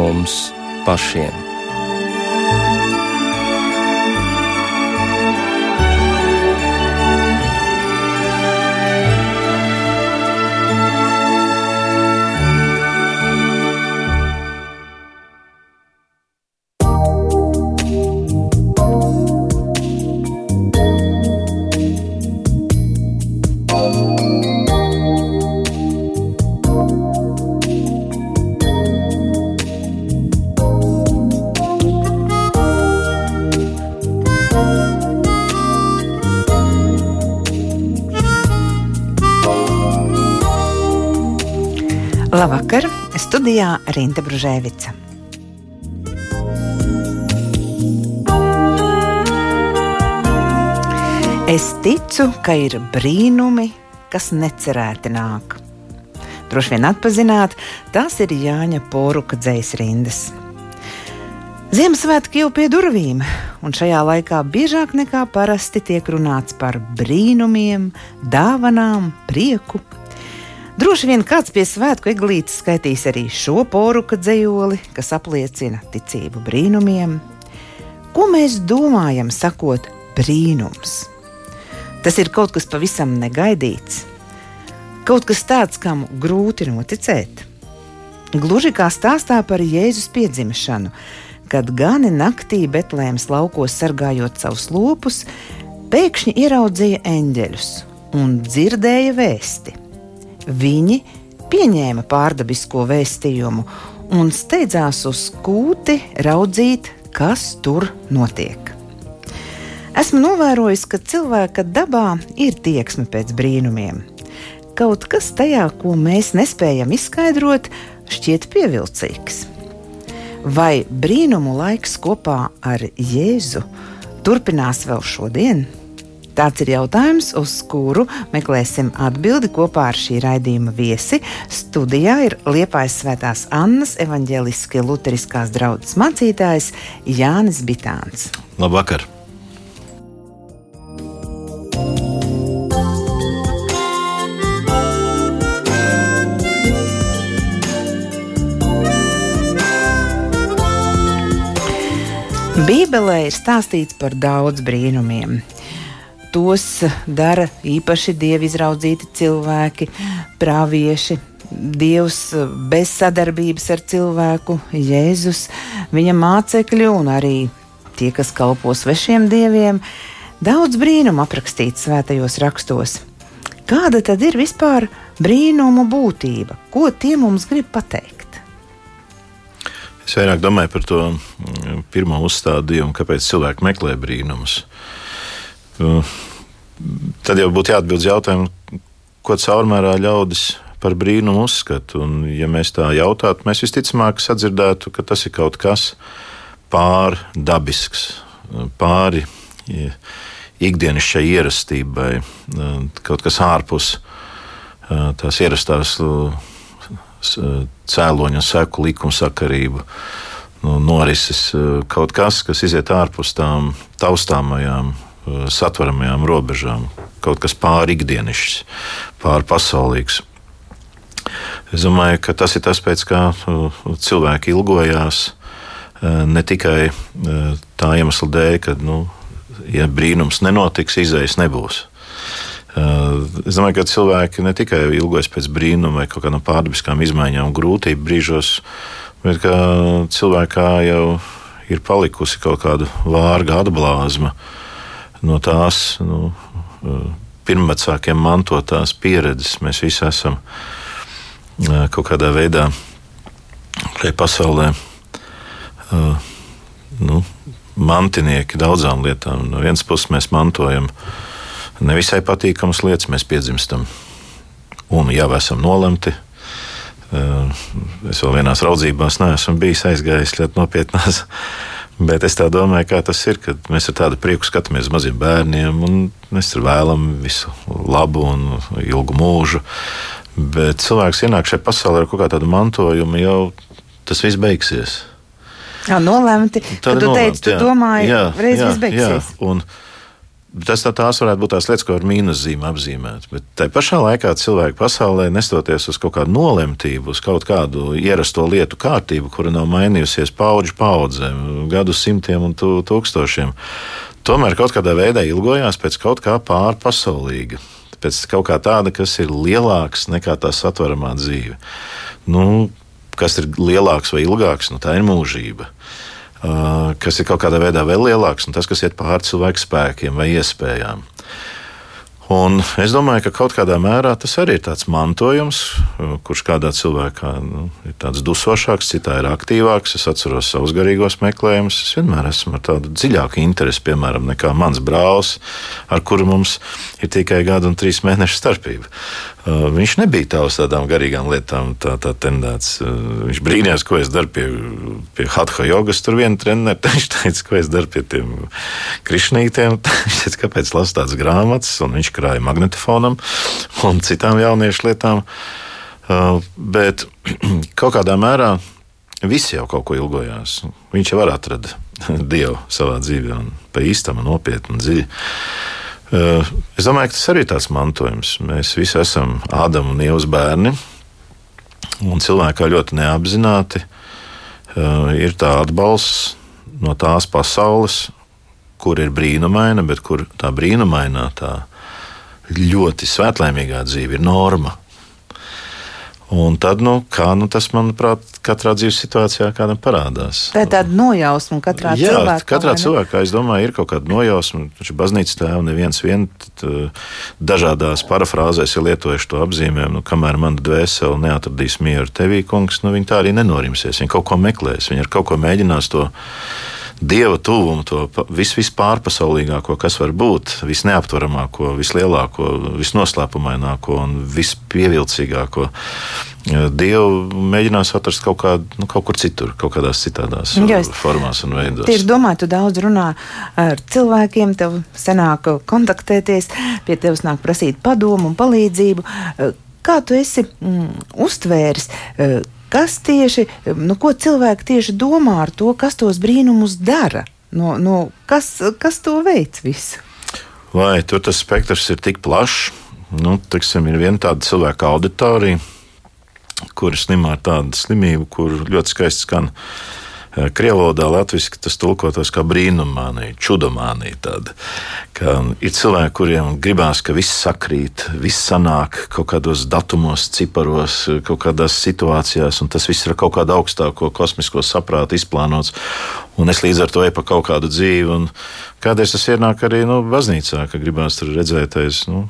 mums pašiem. Studijā Rīta Brunēvica. Es ticu, ka ir brīnumi, kas necerēti nāk. Droši vien atpazināt, tās ir Jāņa Poruka dzīs rindas. Ziemassvētki jau pie durvīm, un šajā laikā biežāk nekā parasti tiek runāts par brīnumiem, dāvanām, prieku Droši vien kāds pie svētku eglītes skaitīs arī šo poruka dzējoli, kas apliecina ticību brīnumiem. Ko mēs domājam, sakot, brīnums? Tas ir kaut kas pavisam negaidīts, kaut kas tāds, kam grūti noticēt. Gluži kā stāstā par Jēzus piedzimšanu, kad gani naktī Betlēmas laukos sargājot savus lopus, pēkšņi ieraudzīja eņģeļus un dzirdēja vēsti Viņi pieņēma pārdabisko vēstījumu un steidzās uz kūti raudzīt, kas tur notiek. Esmu novērojis, ka cilvēka dabā ir tieksme pēc brīnumiem. Kaut kas tajā, ko mēs nespējam izskaidrot, šķiet pievilcīgs. Vai brīnumu laiks kopā ar Jēzu turpinās vēl šodien? Tāds ir jautājums, uz kuru meklēsim atbildi kopā ar šī raidījuma viesi. Studijā ir Liepājas Svētās Annas evaņģēliski luteriskās draudzes mācītājs Jānis Bitāns. Labvakar! Bībelē ir stāstīts par daudz brīnumiem tos dara īpaši dievi izraudzīti cilvēki, pravieši. Dievs bez sadarbības ar cilvēku, Jēzus, viņa mācekļi un arī tie, kas kalpo svešiem dieviem, daudz brīnumu aprakstīts svētajos rakstos. Kāda tad ir vispār brīnumu būtība? Ko tie mums grib pateikt? Es vairāk domāju par to mm, pirmo uzstādījumu, kāpēc cilvēki meklē brīnumus. Tad jau būtu jāatbild jautājumu, ko caurmērā ļaudis par brīnumu uzskata. Un, ja mēs tā jautātu, mēs visticamāk sadzirdētu, ka tas ir kaut kas pārdabisks, pāri ikdienas šai ierastībai, kaut kas ārpus tās ierastās cēloņa seku likumsakarību. Nu, norises kaut kas, kas iziet ārpus tām taustāmajām satveramajām robežām, kaut kas pārikdienišķs, pārpasaulīgs. Es domāju, ka tas ir tas, pēc kā eh, cilvēki ilgojās eh, ne tikai tā iemesla dēļ, ka, nu, ja brīnums nenotiks, izējas nebūs. Es domāju, ka cilvēki ne tikai ilgojas pēc brīnuma vai kaut kādām pārdabiskām izmaiņām, grūtību brīžos, bet cilvēkā jau ir palikusi kaut kāda vārga atblāzma, uh, no tās nu, pirmvecākiem mantotās pieredzes. Mēs visi esam kaut kādā veidā šajā pasaulē nu, mantinieki daudzām lietām. No vienas puses mēs mantojam nevisai patīkamas lietas, mēs piedzimstam un jau esam nolemti. Es vēl vienās raudzībās neesmu bijis aizgājis ļoti nopietnās Bet es domāju, kā tas ir, kad mēs ar tādu prieku skatāmies uz maziem bērniem, un mēs tur vēlamies visu labu un ilgu mūžu. Bet cilvēks ienāk šajā pasaulē ar kaut kādu mantojumu, jau tas viss beigsies. Jā, nolemti. Tad tu teici, tu jā, domāji, jā, reiz jā, viss beigsies. Jā. Un, Tas tā, tās varētu būt tās lietas, ko ar mīnuszīmēm apzīmēt. Bet tā pašā laikā cilvēki pasaulē, nestoties uz kaut kādu nolemtību, uz kaut kādu ierasto lietu kārtību, kura nav mainījusies paudžu paudzēm, gadu simtiem un tūkstošiem, tomēr kaut kādā veidā ilgojās pēc kaut kā pārpasaulīga. Pēc kaut kā tāda, kas ir lielāks nekā tā satveramā dzīve. Nu, kas ir lielāks vai ilgāks, nu, tā ir mūžība kas ir kaut kādā veidā vēl lielāks, un tas, kas iet pāri cilvēku spēkiem vai iespējām. Un es domāju, ka kaut kādā mērā tas arī ir tāds mantojums, kurš kādā cilvēkā nu, ir tāds dusošāks, citā ir aktīvāks. Es atceros savus garīgos meklējumus. Es vienmēr esmu ar tādu dziļāku interesi, piemēram, nekā mans brālis, ar kuru mums ir tikai gada un trīs mēnešu starpība. Uh, viņš nebija tā uz tādām garīgām lietām, tā, tā tendēts. Uh, viņš brīnījās, ko es daru pie, pie hatha jogas. Tur viena trenere viņš teica, ko es daru pie tiem krišnītiem. Viņš teica, kāpēc lasu tādas grāmatas, un viņš krāja magnetofonam un citām jauniešu lietām. Uh, bet kaut kādā mērā visi jau kaut ko ilgojās. Viņš jau var atrast dievu savā dzīvē, un pa īstam, nopietni un dziļi. Eh, es domāju, ka tas arī ir tāds mantojums. Mēs visi esam Ādama un Ievas bērni, un cilvēkā ļoti neapzināti eh, ir tā atbalsts no tās pasaules, kur ir brīnumaina, bet kur tā brīnumainā, tā ļoti svētlaimīgā dzīve ir norma. Un tad, nu, kā nu, tas, manuprāt, katrā dzīves situācijā kādam parādās. Tā ir tāda nojausma katrā Jā, cilvēkā. Katrā cilvēkā, es domāju, ir kaut kāda nojausma. Taču baznīcas tēva neviens vien dažādās parafrāzēs ir lietojuši to apzīmējumu, nu, kamēr mana dvēsele neatradīs mieru tevī, kungs, nu, viņi tā arī nenorimsies. Viņi kaut ko meklēs, viņi ar kaut ko mēģinās to dieva tuvumu, to vis, vispārpasaulīgāko, kas var būt, visneaptveramāko, vislielāko, visnoslēpumaināko un vispievilcīgāko. Dievu mēģinās atrast kaut, kā, nu, kaut kur citur, kaut kādās citādās Jā, es, formās un veidos. Tieši domāju, tu daudz runā ar cilvēkiem, tev senāk kontaktēties, pie tevis nāk prasīt padomu un palīdzību. Kā tu esi mm, uztvēris? Kas tieši, nu, ko cilvēki tieši domā ar to, kas tos brīnumus dara? No, no, kas, kas to veids visu? Vai tur tas spektrs ir tik plašs? Nu, tiksim, ir viena tāda cilvēka auditorija, kuri slimā ar tādu slimību, kur ļoti skaisti skan Eh, Krievlodā latviešu tas tulkotos kā brīnummānija, čudomānija. Tāda, ka ir cilvēki, kuriem gribās, ka viss sakrīt, viss sanāk kaut kādos datumos, ciparos, kaut kādās situācijās, un tas viss ir kaut kāda augstāko kosmisko saprātu izplānots. Un es līdz ar to eju pa kaut kādu dzīvi. Kādreiz tas ienāk arī nu, baznīcā, ka gribās tur redzēt, nu,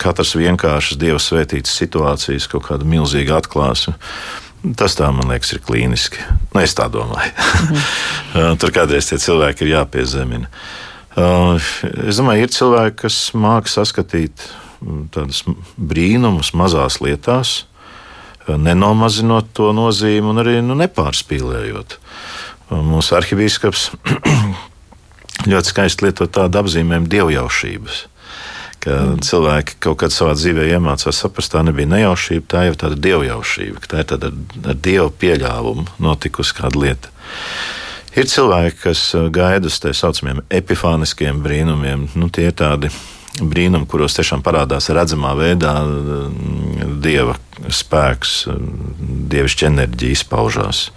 katrs vienkāršs dieva svētītas situācijas, kaut kāda milzīga atklāsme. Tas tā, man liekas, ir klīniski. Nu, es tā domāju. Mhm. Tur kādreiz tie cilvēki ir jāpiezemina. Es domāju, ir cilvēki, kas māca saskatīt mm, tādus brīnumus mazās lietās, nenomazinot to nozīmi un arī nu, nepārspīlējot. Mūsu arhibīskaps ļoti skaisti lieto tādu apzīmējumu dievjaušības ka cilvēki kaut kad savā dzīvē iemācās saprast, tā nebija nejaušība, tā jau tāda dievjaušība, ka tā ir tāda ar dievu pieļāvumu notikusi kāda lieta. Ir cilvēki, kas uh, gaida uz tā saucamiem epifāniskiem brīnumiem. Nu, tie ir tādi brīnumi, kuros tiešām parādās redzamā veidā uh, dieva spēks, uh, dievišķa enerģija izpaužās.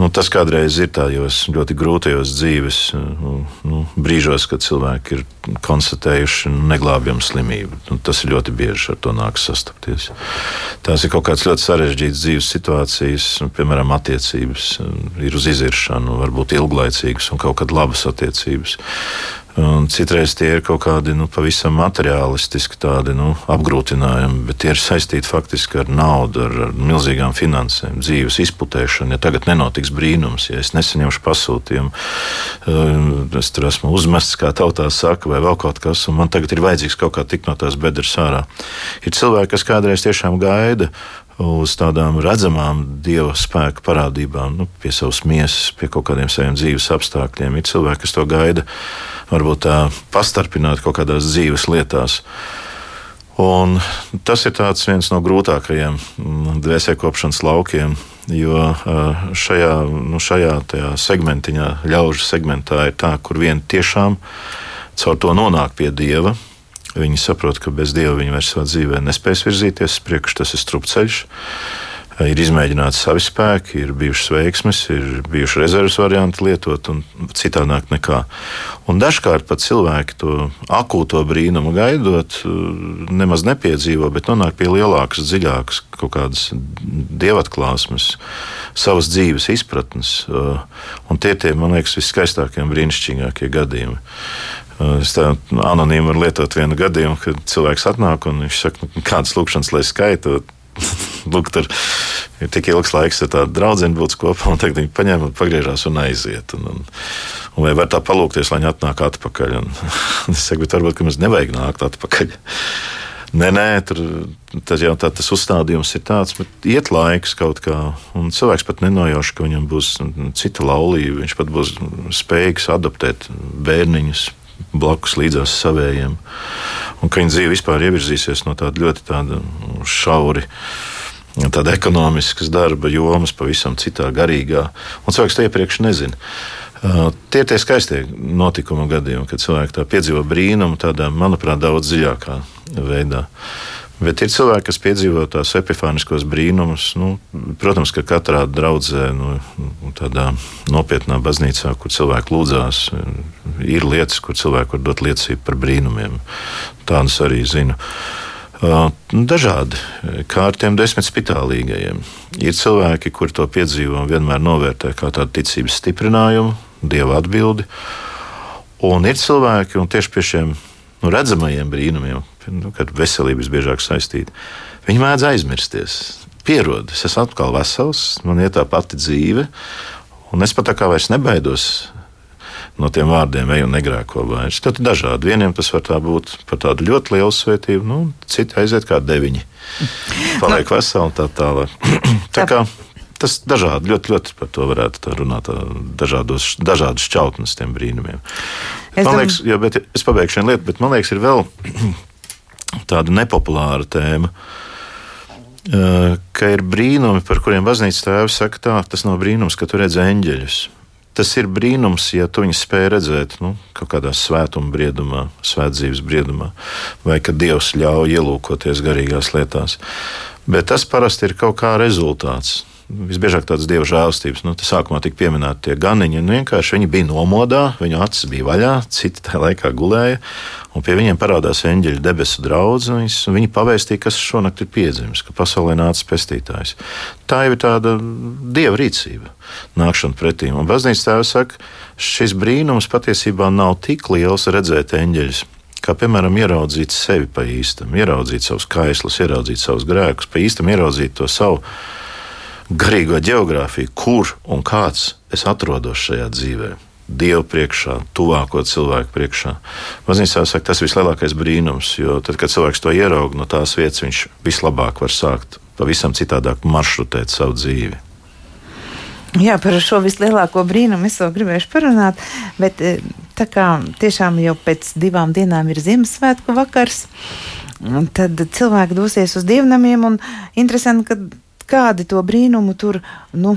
Nu, tas kādreiz ir tajos ļoti grūtajos dzīves nu, nu, brīžos, kad cilvēki ir konstatējuši neglābjamu slimību. Nu, tas ir ļoti bieži ar to nāks sastapties. Tās ir kaut kādas ļoti sarežģītas dzīves situācijas, piemēram, attiecības ir uz iziršanu, varbūt ilglaicīgas un kaut kādas labas attiecības. Un citreiz tie ir kaut kādi nu, pavisam materiālistiski tādi, nu, apgrūtinājumi, bet tie ir saistīti faktiski ar naudu, ar, ar milzīgām finansēm, dzīves izputēšanu. Ja tagad nenotiks brīnums, ja es nesaņemšu pasūtījumu, eh, es tur esmu uzmests, kā tautā saka, vai vēl kaut kas, un man tagad ir vajadzīgs kaut kā tikt no tās bedres ārā. Ir cilvēki, kas kādreiz tiešām gaida uz tādām redzamām dieva spēka parādībām, nu, pie savas miesas, pie kaut kādiem saviem dzīves apstākļiem. Ir cilvēki, kas to gaida, varbūt tā pastarpināt kaut kādās dzīves lietās. Un tas ir viens no grūtākajiem mm, dvēselkopšanas laukiem, jo šajā, nu, šajā segmentiņā, ļaužu segmentā, ir tā, kur viena tiešām caur to nonāk pie dieva. Viņi saprot, ka bez dieva viņi vairs savā dzīvē nespēs virzīties uz priekšu, tas ir strupceļš ir izmēģināti savi spēki, ir bijušas veiksmes, ir bijuši rezerves varianti lietot un citādāk nekā. Un dažkārt pat cilvēki to akūto brīnumu gaidot, nemaz nepiedzīvo, bet nonāk pie lielākas, dziļākas kaut kādas dievatklāsmes, savas dzīves izpratnes. Un tie ir tie, man liekas, viskaistākie un brīnišķīgākie gadījumi. Es tā anonīmi varu lietot vienu gadījumu, kad cilvēks atnāk un viņš saka, nu, kādas lūkšanas lai skaitot Lūk, tur ir tik ilgs laiks, ja tāda draudzene būtu kopā, un tagad viņi paņem un pagriežās un aiziet. Un, un, un vai var tā palūkties, lai viņi atnāk atpakaļ? Un, es saku, bet varbūt mums nevajag nākt atpakaļ. Nē, nē, tur jau tā, tas uzstādījums ir tāds, bet iet laiks kaut kā, un cilvēks pat nenojauš, ka viņam būs cita laulība. Viņš pat būs spējīgs adaptēt bērniņus blakus līdzās savējiem. Un ka viņa dzīve vispār ievirzīsies no tāda ļoti tāda šauri. Tāda ekonomiskas darba jomas, pavisam citā garīgā. Un cilvēks to iepriekš nezina. Uh, tie ir tie skaistie notikuma gadījumi, kad cilvēki piedzīvo brīnumu tādā, manuprāt, daudz dziļākā veidā. Uh, Bet ir cilvēki, kas piedzīvo tās epifāniskos brīnumus. Nu, protams, ka katrā draudzē, nu, tādā nopietnā baznīcā, kur cilvēki lūdzās, ir lietas, kur cilvēki var dot liecību par brīnumiem. Tādus arī zinu. Dažādi, kā ar tiem desmit spitālīgajiem. Ir cilvēki, kuri to piedzīvo un vienmēr novērtē kā tādu ticības stiprinājumu, dieva atbildi. Un ir cilvēki, un tieši pie šiem nu, redzamajiem brīnumiem, nu, kad veselība visbiežāk saistīta, viņi mēdz aizmirsties. Pierod, es esmu atkal vesels, man ir tā pati dzīve, un es pat tā kā vairs nebaidos no tiem vārdiem, ej un negrēko vairs. Tad ir dažādi. Vieniem tas var tā būt par tādu ļoti lielu svētību, nu, citi aiziet kā deviņi. Paliek nu, veseli un tā tālāk. tā kā tas dažādi, ļoti, ļoti par to varētu runāt, dažādos, dažādas šķautnes tiem brīnumiem. Es man liekas, jā, bet es pabeigšu vienu lietu, bet man liekas, ir vēl tāda nepopulāra tēma. Ka ir brīnumi, par kuriem baznīcas tēvs saka, tā, tas nav brīnums, ka tu redz eņģeļus. Tas ir brīnums, ja tu viņus spēj redzēt nu, kaut kādā svētuma briedumā, svētdzīves briedumā, vai ka Dievs ļauj ielūkoties garīgās lietās. Bet tas parasti ir kaut kā rezultāts visbiežāk tādas dieva žēlstības. Nu, sākumā tika pieminēti tie ganiņi. Nu, vienkārši viņi bija nomodā, viņu acis bija vaļā, citi tajā laikā gulēja. Un pie viņiem parādās eņģeļa debesu draugs. Viņi pavēstīja, kas šonakt ir piedzimis, ka pasaulē nācis pestītājs. Tā jau ir tāda dieva rīcība, nākšana pretī. Un baznīcas tēvs saka, šis brīnums patiesībā nav tik liels redzēt eņģeļus kā piemēram ieraudzīt sevi pa īstam, ieraudzīt savus kaislus, ieraudzīt savus grēkus, pa īstam ieraudzīt to savu garīgo geogrāfiju, kur un kāds es atrodos šajā dzīvē. Dievu priekšā, tuvāko cilvēku priekšā. Maznīcā saka, tas ir vislielākais brīnums, jo tad, kad cilvēks to ieraug no tās vietas, viņš vislabāk var sākt pavisam citādāk maršrutēt savu dzīvi. Jā, par šo vislielāko brīnumu es vēl gribēšu parunāt, bet eh, tā kā tiešām jau pēc divām dienām ir Ziemassvētku vakars, tad cilvēki dosies uz dievnamiem un interesanti, ka kādi to brīnumu tur nu,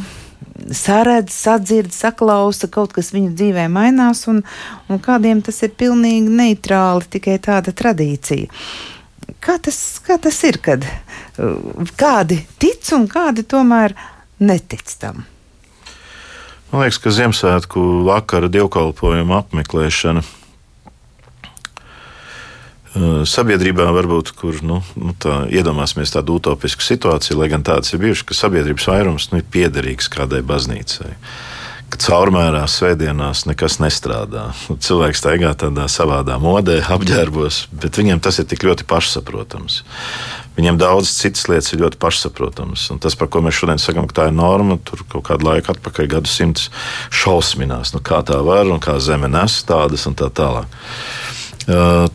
saredz, sadzird, saklausa, kaut kas viņu dzīvē mainās, un, un kādiem tas ir pilnīgi neitrāli, tikai tāda tradīcija. Kā tas, kā tas ir, kad uh, kādi tic un kādi tomēr netic tam? Man liekas, ka Ziemassvētku vakara dievkalpojuma apmeklēšana sabiedrībā varbūt, kur nu, nu, tā, iedomāsimies tādu utopisku situāciju, lai gan tādas ir bijušas, ka sabiedrības vairums nu, ir piederīgs kādai baznīcai. Ka caurmērā svētdienās nekas nestrādā. Cilvēks staigā tādā savādā modē, apģērbos, bet viņiem tas ir tik ļoti pašsaprotams. Viņiem daudz citas lietas ir ļoti pašsaprotamas. Un tas, par ko mēs šodien sakām, ka tā ir norma, tur kaut kādu laiku atpakaļ, gadsimts šausminās. Nu, kā tā var un kā zeme nes tādas un tā tālāk. Uh,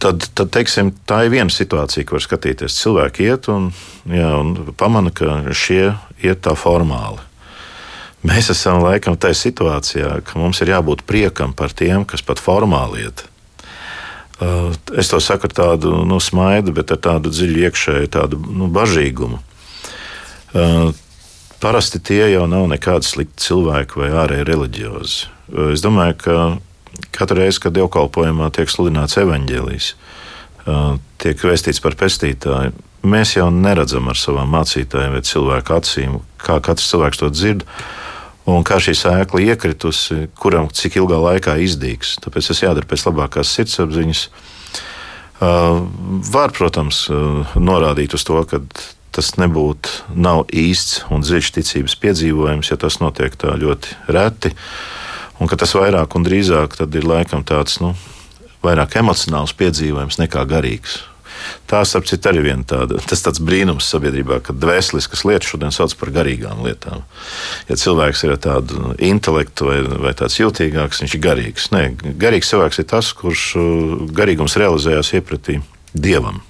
tad, tad teiksim, tā ir viena situācija, ko var skatīties. Cilvēki iet un, jā, un pamana, ka šie iet tā formāli. Mēs esam laikam tajā situācijā, ka mums ir jābūt priekam par tiem, kas pat formāli iet. Uh, es to saku ar tādu nu, smaidu, bet ar tādu dziļu iekšēju tādu, nu, bažīgumu. Uh, parasti tie jau nav nekādi slikti cilvēki vai ārēji reliģiozi. Uh, es domāju, ka katru reizi, kad dievkalpojumā tiek sludināts evaņģēlijs, tiek vēstīts par pestītāju, mēs jau neredzam ar savām mācītājiem vai cilvēku acīm, kā katrs cilvēks to dzird. Un kā šī sēkla iekritusi, kuram cik ilgā laikā izdīgs. Tāpēc tas jādara pēc labākās sirdsapziņas. Uh, var, protams, uh, norādīt uz to, ka tas nebūtu īsts un dziļš ticības piedzīvojums, ja tas notiek tā ļoti reti. Un ka tas vairāk un drīzāk ir laikam tāds nu, vairāk emocionāls piedzīvojums nekā garīgs. Tā, starp citu, arī viena tāda, tas brīnums sabiedrībā, ka dvēseliskas lietas šodien sauc par garīgām lietām. Ja cilvēks ir tāds intelekts vai, vai tāds jutīgāks, viņš ir garīgs. Nē, garīgs cilvēks ir tas, kurš uh, garīgums realizējās iepratī dievam.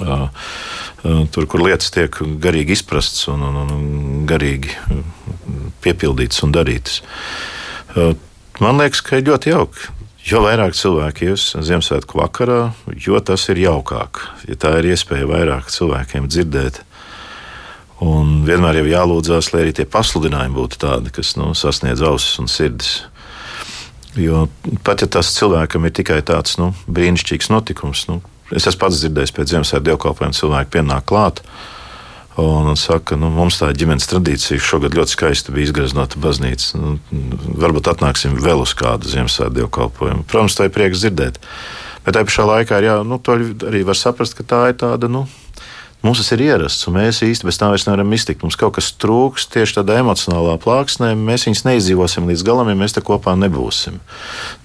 Uh, uh, tur, kur lietas tiek garīgi izprastas un, un, un garīgi piepildītas un darītas. Man liekas, ka ir ļoti jauki Jo vairāk cilvēki ies Ziemassvētku vakarā, jo tas ir jaukāk. Ja tā ir iespēja vairāk cilvēkiem dzirdēt. Un vienmēr jau jālūdzās, lai arī tie pasludinājumi būtu tādi, kas nu, sasniedz ausis un sirdis. Jo pat ja tas cilvēkam ir tikai tāds nu, brīnišķīgs notikums, nu, es esmu pats dzirdējis pēc Ziemassvētku dievkalpojuma, cilvēki pienāk klāt. Un, un saka, nu, mums tā ģimenes tradīcija šogad ļoti skaisti bija izgraznota baznīca. Nu, varbūt atnāksim vēl uz kādu Ziemassvētku dievkalpojumu. Protams, tā ir prieks dzirdēt. Bet tajā pašā laikā jā, nu, arī var saprast, ka tā ir tāda. Nu, Mums tas ir ierasts, un mēs īsti bez tā vairs nevaram iztikt. Mums kaut kas trūks tieši tādā emocionālā plāksnē. Mēs viņus neizdzīvosim līdz galam, ja mēs te kopā nebūsim.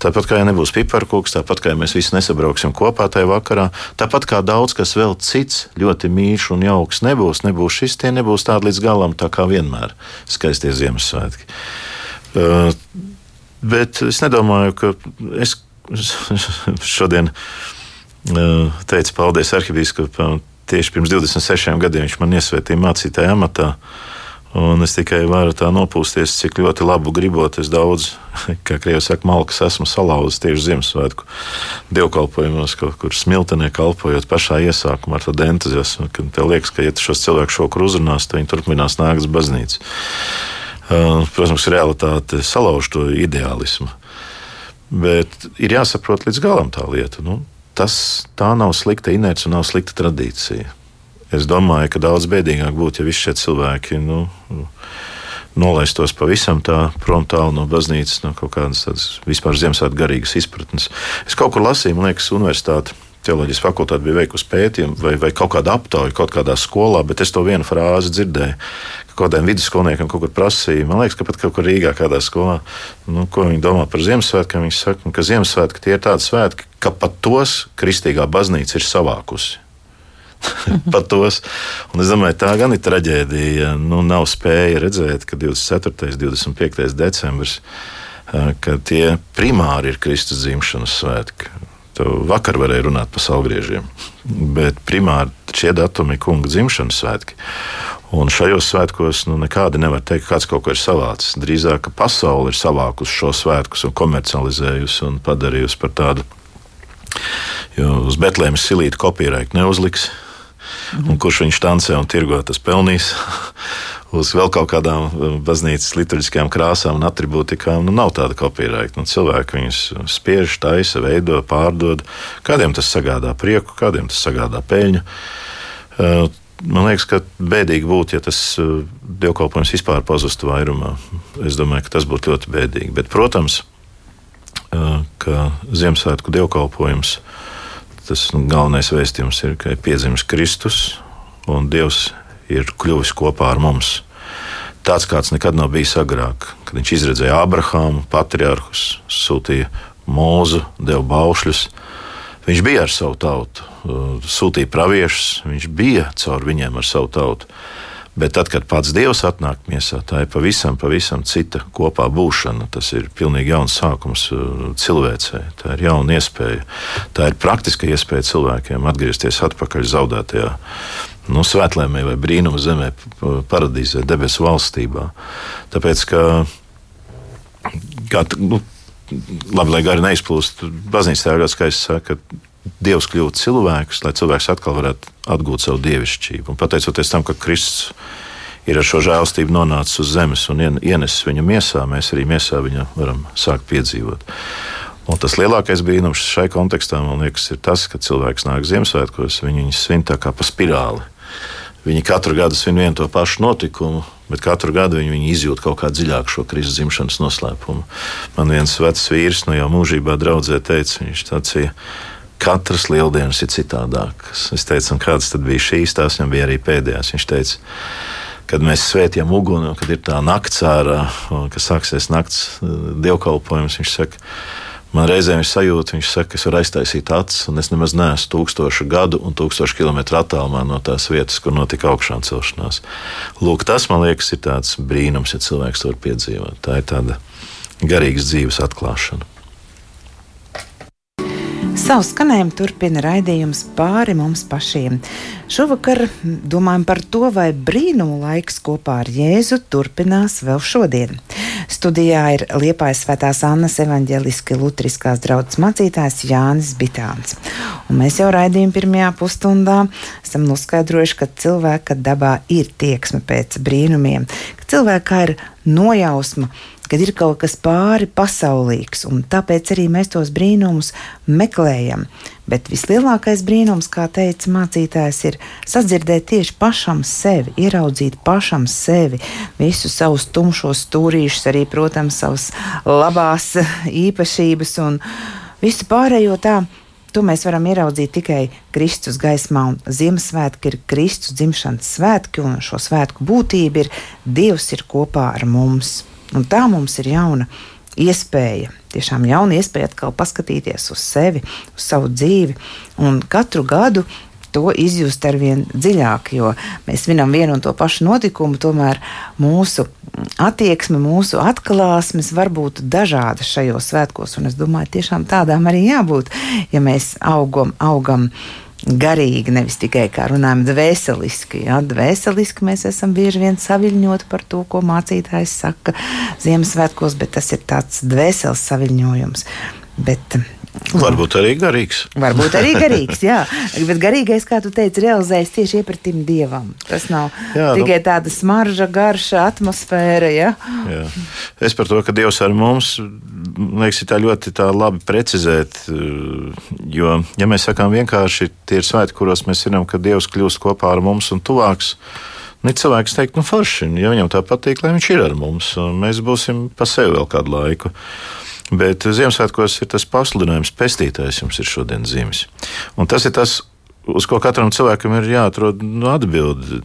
Tāpat kā ja nebūs piparkūks, tāpat kā ja mēs visi nesabrauksim kopā tajā vakarā, tāpat kā daudz kas vēl cits ļoti mīļš un jauks nebūs, nebūs šis, tie nebūs tādi līdz galam, tā kā vienmēr skaistie Ziemassvētki. Uh, bet es nedomāju, ka es šodien uh, teicu paldies arhibīskapam tieši pirms 26 gadiem viņš man iesvētīja mācītāja amatā. Un es tikai varu tā nopūsties, cik ļoti labu gribot. Es daudz, kā krievi saka, malkas esmu salauzis tieši Ziemassvētku dievkalpojumos, kaut kur smiltenē kalpojot pašā iesākumā ar tādu entuziasmu. Tev liekas, ka, ja tu šos cilvēkus šokru uzrunās, tad viņi turpinās nākt uz baznīcu. Protams, realitāte salauž to ideālismu. Bet ir jāsaprot līdz galam tā lieta. Nu, tas tā nav slikta inerce un nav slikta tradīcija. Es domāju, ka daudz bēdīgāk būtu, ja visi šie cilvēki nu, nolaistos pavisam tā prom tālu no baznīcas, no kaut kādas tādas vispār Ziemassvētku garīgas izpratnes. Es kaut kur lasīju, man liekas, universitāte. Teoloģijas fakultāte bija veikusi pētījumu vai, vai kaut kādu aptauju kaut kādā skolā, bet es to vienu frāzi dzirdēju, kādiem vidusskolniekiem kaut kur prasīja. Man liekas, ka pat kaut kur Rīgā, kādā skolā, nu, ko viņi domā par Ziemassvētkiem. Viņi saka, ka Ziemassvētki tie ir tādi svētki, ka pat tos kristīgā baznīca ir savākusi. pat tos. Un es domāju, tā gan ir traģēdija. Nu, nav spēja redzēt, ka 24. un 25. decembris, ka tie primāri ir Kristus dzimšanas svētki. Vakar varēja runāt par salgriežiem, bet primāri šie datumi ir kunga dzimšanas svētki. Un šajos svētkos nu, nekādi nevar teikt, ka kāds kaut ko ir savācis. Drīzāk, pasaule ir savākusi šo svētkus un komercializējusi un padarījusi par tādu. Jo uz Betlēmas silītu kopīraiku neuzliks. Un kurš viņš tancē un tirgo, tas pelnīs. Uz vēl kaut kādām uh, baznīcas liturģiskajām krāsām un attribūtikām. Nu, nav tāda kopīraita. Nu, cilvēki viņus spiež, taisa, veido, pārdod. Kādiem tas sagādā prieku, kādiem tas sagādā peļņu. Uh, Man liekas, ka bēdīgi būtu, ja tas uh, dievkalpojums vispār pazustu vairumā. Es domāju, ka tas būtu ļoti bēdīgi. Bet, protams, ka Ziemassvētku dievkalpojums, tas nu, galvenais vēstījums ir, ka ir piedzimis Kristus un Dievs ir kļuvis kopā ar mums. Tāds kāds nekad nav bijis agrāk, kad viņš izredzēja Abrahāmu, patriarhus, sūtīja mūzu, deva baušļus. Viņš bija ar savu tautu, uh, sūtīja praviešus, viņš bija caur viņiem ar savu tautu. Bet tad, kad pats Dievs atnāk miesā, tā ir pavisam, pavisam cita kopā būšana. Tas ir pilnīgi jauns sākums uh, cilvēcei. Tā ir jauna iespēja. Tā ir praktiska iespēja cilvēkiem atgriezties atpakaļ zaudētajā nu, svētlēmē vai brīnuma zemē, paradīzē, debesu valstībā. Tāpēc, ka kā, nu, labi, lai gari neizplūst, baznīca tā ļoti skaisti saka, ka Dievs kļūt cilvēks, lai cilvēks atkal varētu atgūt savu dievišķību. Un pateicoties tam, ka Kristus ir ar šo žēlstību nonācis uz zemes un ienesis viņu miesā, mēs arī miesā viņu varam sākt piedzīvot. Un tas lielākais brīnums šai kontekstā, man liekas, ir tas, ka cilvēks nāk Ziemassvētkos, viņi viņus svin tā kā pa spirāli. Viņi katru gadu svin vienu to pašu notikumu, bet katru gadu viņi, viņi izjūt kaut kā dziļāk šo Kristus dzimšanas noslēpumu. Man viens vecs vīrs, no nu jau mūžībā draudzē, teica, viņš sacīja, katras lieldienas ir citādākas. Es teicu, kādas tad bija šīs, tās viņam bija arī pēdējās. Viņš teica, kad mēs svētījam uguni, kad ir tā nakts ārā, kad sāksies nakts eh, dievkalpojums, viņš saka, Man reizēm ir sajūta, viņš saka, ka es varu aiztaisīt acis, un es nemaz neesmu tūkstošu gadu un tūkstošu kilometru attālumā no tās vietas, kur notika augšām celšanās. Lūk, tas man liekas, ir tāds brīnums, ja cilvēks to var piedzīvot. Tā ir tāda garīgas dzīves atklāšana. Savu skanējumu turpina raidījums pāri mums pašiem. Šovakar domājam par to, vai brīnumu laiks kopā ar Jēzu turpinās vēl šodien. Studijā ir Liepājas Svētās Annas evaņģeliski lutriskās draudzes mācītājs Jānis Bitāns. Un mēs jau raidījuma pirmajā pusstundā esam noskaidrojuši, ka cilvēka dabā ir tieksme pēc brīnumiem, ka cilvēkā ir nojausma kad ir kaut kas pāri pasaulīgs, un tāpēc arī mēs tos brīnumus meklējam. Bet vislielākais brīnums, kā teica mācītājs, ir sadzirdēt tieši pašam sevi, ieraudzīt pašam sevi, visus savus tumšos stūrīšus, arī, protams, savas labās īpašības un visu pārējo tā. To mēs varam ieraudzīt tikai Kristus gaismā, un Ziemassvētki ir Kristus dzimšanas svētki, un šo svētku būtība ir Dievs ir kopā ar mums. Un tā mums ir jauna iespēja, tiešām jauna iespēja atkal paskatīties uz sevi, uz savu dzīvi. Un katru gadu to izjust ar vien dziļāk, jo mēs svinam vienu un to pašu notikumu, tomēr mūsu attieksme, mūsu atklāsmes var būt dažādas šajos svētkos. Un es domāju, tiešām tādām arī jābūt, ja mēs augam, augam garīgi, nevis tikai kā runājam, dvēseliski. Ja? Dvēseliski mēs esam bieži vien saviņoti par to, ko mācītājs saka Ziemassvētkos, bet tas ir tāds dvēseles saviņojums. Bet Varbūt arī garīgs. Varbūt arī garīgs, jā. Bet garīgais, kā tu teici, realizējas tieši iepratim dievam. Tas nav jā, nu- tikai nu, tāda smarža, garša, atmosfēra. Jā. Jā. Es par to, ka Dievs ar mums, liekas, ir tā ļoti tā labi precizēt. Jo, ja mēs sakām vienkārši tie ir svētki, kuros mēs zinām, ka Dievs kļūst kopā ar mums un tuvāks. Nu, cilvēks teikt, nu, forši, ja viņam tā patīk, lai viņš ir ar mums, un mēs būsim pa sevi vēl kādu laiku. Bet Ziemassvētkos ir tas pasludinājums, pestītājs jums ir šodien zīmes. Un tas ir tas, uz ko katram cilvēkam ir jāatrod nu, atbildi.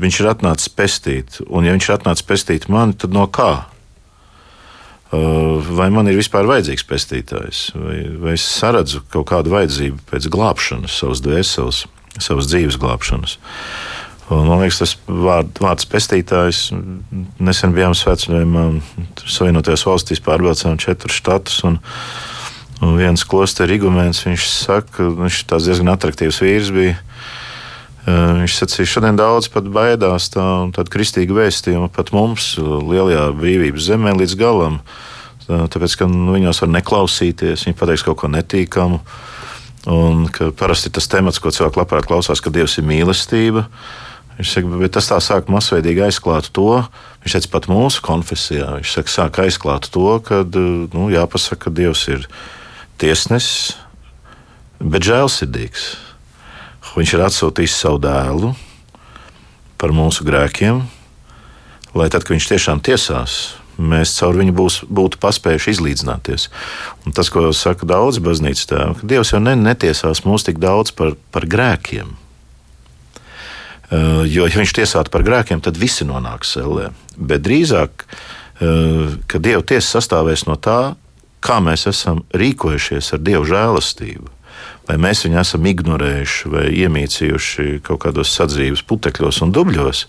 Viņš ir atnācis pestīt, un ja viņš ir atnācis pestīt mani, tad no kā? Uh, vai man ir vispār vajadzīgs pestītājs, vai, vai es saredzu kaut kādu vajadzību pēc glābšanas, savas dvēseles, savas dzīves glābšanas? Uh, Un, man liekas, tas vārd, vārds pestītājs. Nesen bijām svētceļojumā, Savienotajās valstīs pārbraucām četrus štatus. Un, un viens klosteris igumēns, viņš saka, viņš tāds diezgan attraktīvs vīrs bija. Viņš sacīja, šodien daudz pat baidās tā, tādu kristīgu vēstījumu pat mums, lielajā brīvības zemē, līdz galam. Tāpēc, ka nu, viņos var neklausīties, viņi pateiks kaut ko netīkamu. Un parasti tas temats, ko cilvēki labprāt klausās, ka Dievs ir mīlestība. Uh, Viņš saka, bet tas tā sāk masveidīgi aizklāt to. Viņš teica, pat mūsu konfesijā. Viņš saka, sāk aizklāt to, ka nu, jāpasaka, ka Dievs ir tiesnesis, bet žēlsirdīgs. Viņš ir atsūtījis savu dēlu par mūsu grēkiem, lai tad, kad viņš tiešām tiesās, mēs caur viņu būs, būtu paspējuši izlīdzināties. Un tas, ko saka daudz baznīcas tēvi, ka Dievs jau netiesās mūs tik daudz par, par grēkiem. Eh, jo, ja viņš tiesātu par grēkiem, tad visi nonāks sellē. Bet drīzāk, eh, ka Dieva tiesa sastāvēs no tā, kā mēs esam rīkojušies ar Dieva žēlastību. Vai mēs viņu esam ignorējuši vai iemīcījuši kaut kādos sadzīves putekļos un dubļos,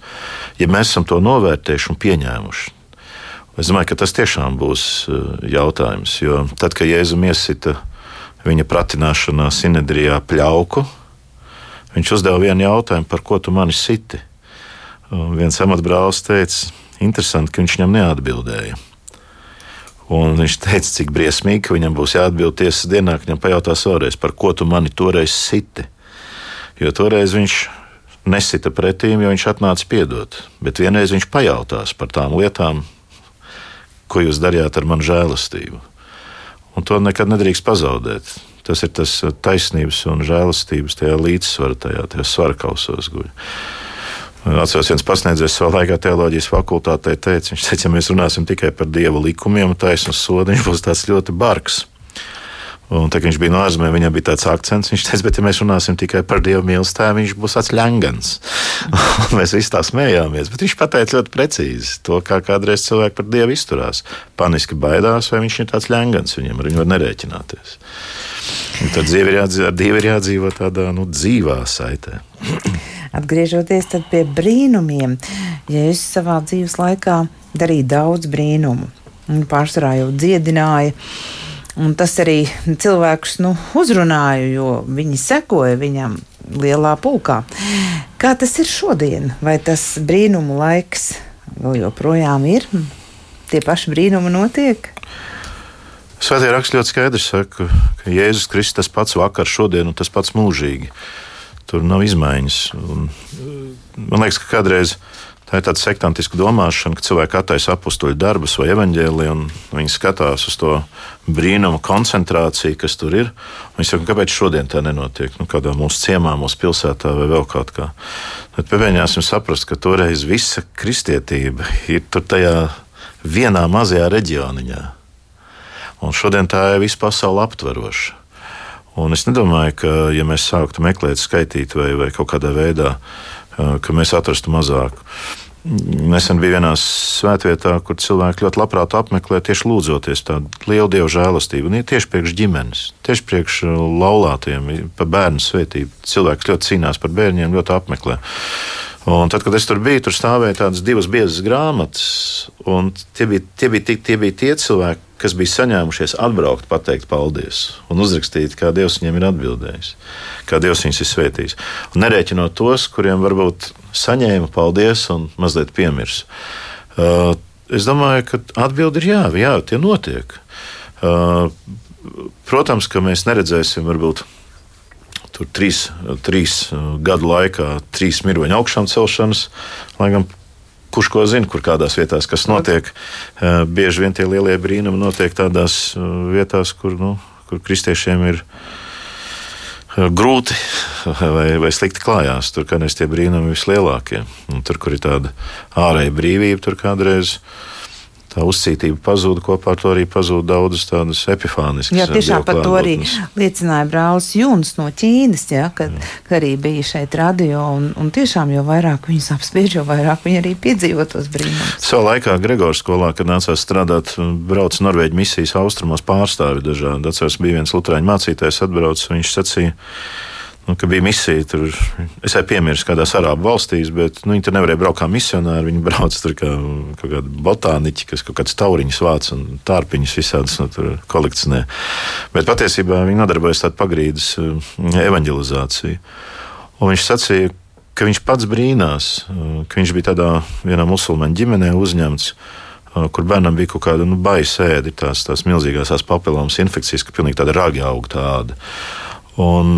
ja mēs esam to novērtējuši un pieņēmuši. Es domāju, ka tas tiešām būs eh, jautājums. Jo tad, kad Jēzus iesita viņa pratināšanā Sinedrijā pļauku, Viņš uzdeva vienu jautājumu, par ko tu mani siti. Un viens amatbrālis teica, interesanti, ka viņš viņam neatbildēja. Un viņš teica, cik briesmīgi, ka viņam būs jāatbild tiesas dienā, ka viņam pajautās vēlreiz, par ko tu mani toreiz siti. Jo toreiz viņš nesita pretīm, jo viņš atnāca piedot. Bet vienreiz viņš pajautās par tām lietām, ko jūs darījāt ar manu žēlastību. Un to nekad nedrīkst pazaudēt. Tas ir tas taisnības un žēlastības tajā līdzsvarā, tajā, tajā svarkausos guļ. Atceros, viens pasniedzējs savā laikā teoloģijas fakultātē teica, viņš teica, ja mēs runāsim tikai par dieva likumiem un taisnu sodu, viņš būs tāds ļoti bargs. Un, tā, viņš bija no ārzemēm, viņam bija tāds akcents. Viņš teica, bet, ja mēs runāsim tikai par dievu mīlestību, viņš būs ļangans. mēs visi tā smējāmies. Bet viņš pateica ļoti precīzi to, kā kādreiz cilvēki par dievu izturās. Paniski baidās, vai viņš ir tāds ļangans, viņam ar viņu var nerēķināties. Un tad dzīve ir jādzīvo, ar dievu ir jādzīvo tādā nu, dzīvā saitē. Atgriežoties pie brīnumiem, ja es savā dzīves laikā darīju daudz brīnumu, pārsvarā jau dziedināju Un tas arī cilvēkus nu, uzrunāja, jo viņi sekoja viņam lielā pulkā. Kā tas ir šodien? Vai tas brīnumu laiks vēl joprojām ir? Tie paši brīnumi notiek? Svētajā rakstā ļoti skaidrs saka, ka Jēzus Kristus tas pats vakar, šodien un tas pats mūžīgi. Tur nav izmaiņas. Un, man liekas, ka kādreiz Tā ir tāda sektantiska domāšana, ka cilvēki attaisa apakstuļu darbus vai evaņģēliju, un viņi skatās uz to brīnumu koncentrāciju, kas tur ir. Viņi saka, kāpēc šodien tā nenotiek? Nu, kādā mūsu ciemā, mūsu pilsētā vai vēl kaut kā. Bet pieņemsim saprast, ka toreiz visa kristietība ir tur tajā vienā mazajā reģioniņā. Un šodien tā ir visa pasaule aptveroša. Un es nedomāju, ka, ja mēs sāktu meklēt, skaitīt vai, vai kaut kādā veidā, ka mēs atrastu mazāku. Nesen bija vienā svētvietā, kur cilvēki ļoti labprāt apmeklē tieši lūdzoties tādu lielu dievu žēlastību. Un tieši priekš ģimenes, tieši priekš uh, laulātiem, par bērnu svētību. Cilvēks ļoti cīnās par bērniem, ļoti apmeklē. Un tad, kad es tur biju, tur stāvēja tādas divas biezas grāmatas. Tie bija tie, bija, tie, tie bija tie cilvēki, kas bija saņēmušies atbraukt, pateikt paldies un uzrakstīt, kā Dievs viņiem ir atbildējis, kā Dievs viņus ir svētījis. Un nerēķinot tos, kuriem varbūt saņēma paldies un mazliet piemirsa. Uh, es domāju, ka atbildi ir jā, jā, tie notiek. Uh, protams, ka mēs neredzēsim varbūt tur trīs, trīs gadu laikā, trīs miroņu augšām celšanas, lai gan kurš ko zina, kur kādās vietās kas notiek. Eh, bieži vien tie lielie brīnumi notiek tādās eh, vietās, kur, nu, kur kristiešiem ir eh, grūti vai, vai slikti klājās. Tur kādreiz tie brīnumi vislielākie. Un tur, kur ir tāda ārēja brīvība, tur kādreiz ir tā uzcītība pazuda. Kopā ar to arī pazuda daudzas tādas epifāniskas. Jā, tiešām par to arī liecināja brālis Juns no Ķīnas, ja, kad, kad arī bija šeit radio. Un, un tiešām, jo vairāk viņus apspiež, jo vairāk viņi arī piedzīvo tos brīnumus. Savā laikā Gregors skolā, kad nācās strādāt, brauc Norvēģi misijas austrumos pārstāvi dažādi. Atceros, bija viens lutrāņu mācītājs atbrauc, viņš sacīja, nu, ka bija misija. Tur, es jau piemirstu, kādās arābu valstīs, bet nu, viņi tur nevarēja braukt kā misionāri. Viņi brauc tur kā kaut kādi botāniķi, kas kaut kādas tauriņas vāc un tārpiņas visādas nu, kolekcionē. Bet patiesībā viņi nodarbojas ar pagrīdes eh, evanģelizāciju. Un viņš sacīja, ka viņš pats brīnās, eh, ka viņš bija tādā vienā musulmaņu ģimenē uzņemts eh, kur bērnam bija kaut kāda nu, baisa ēda, tās, tās milzīgās papillomas infekcijas, ka pilnīgi tāda ragi aug tāda. Un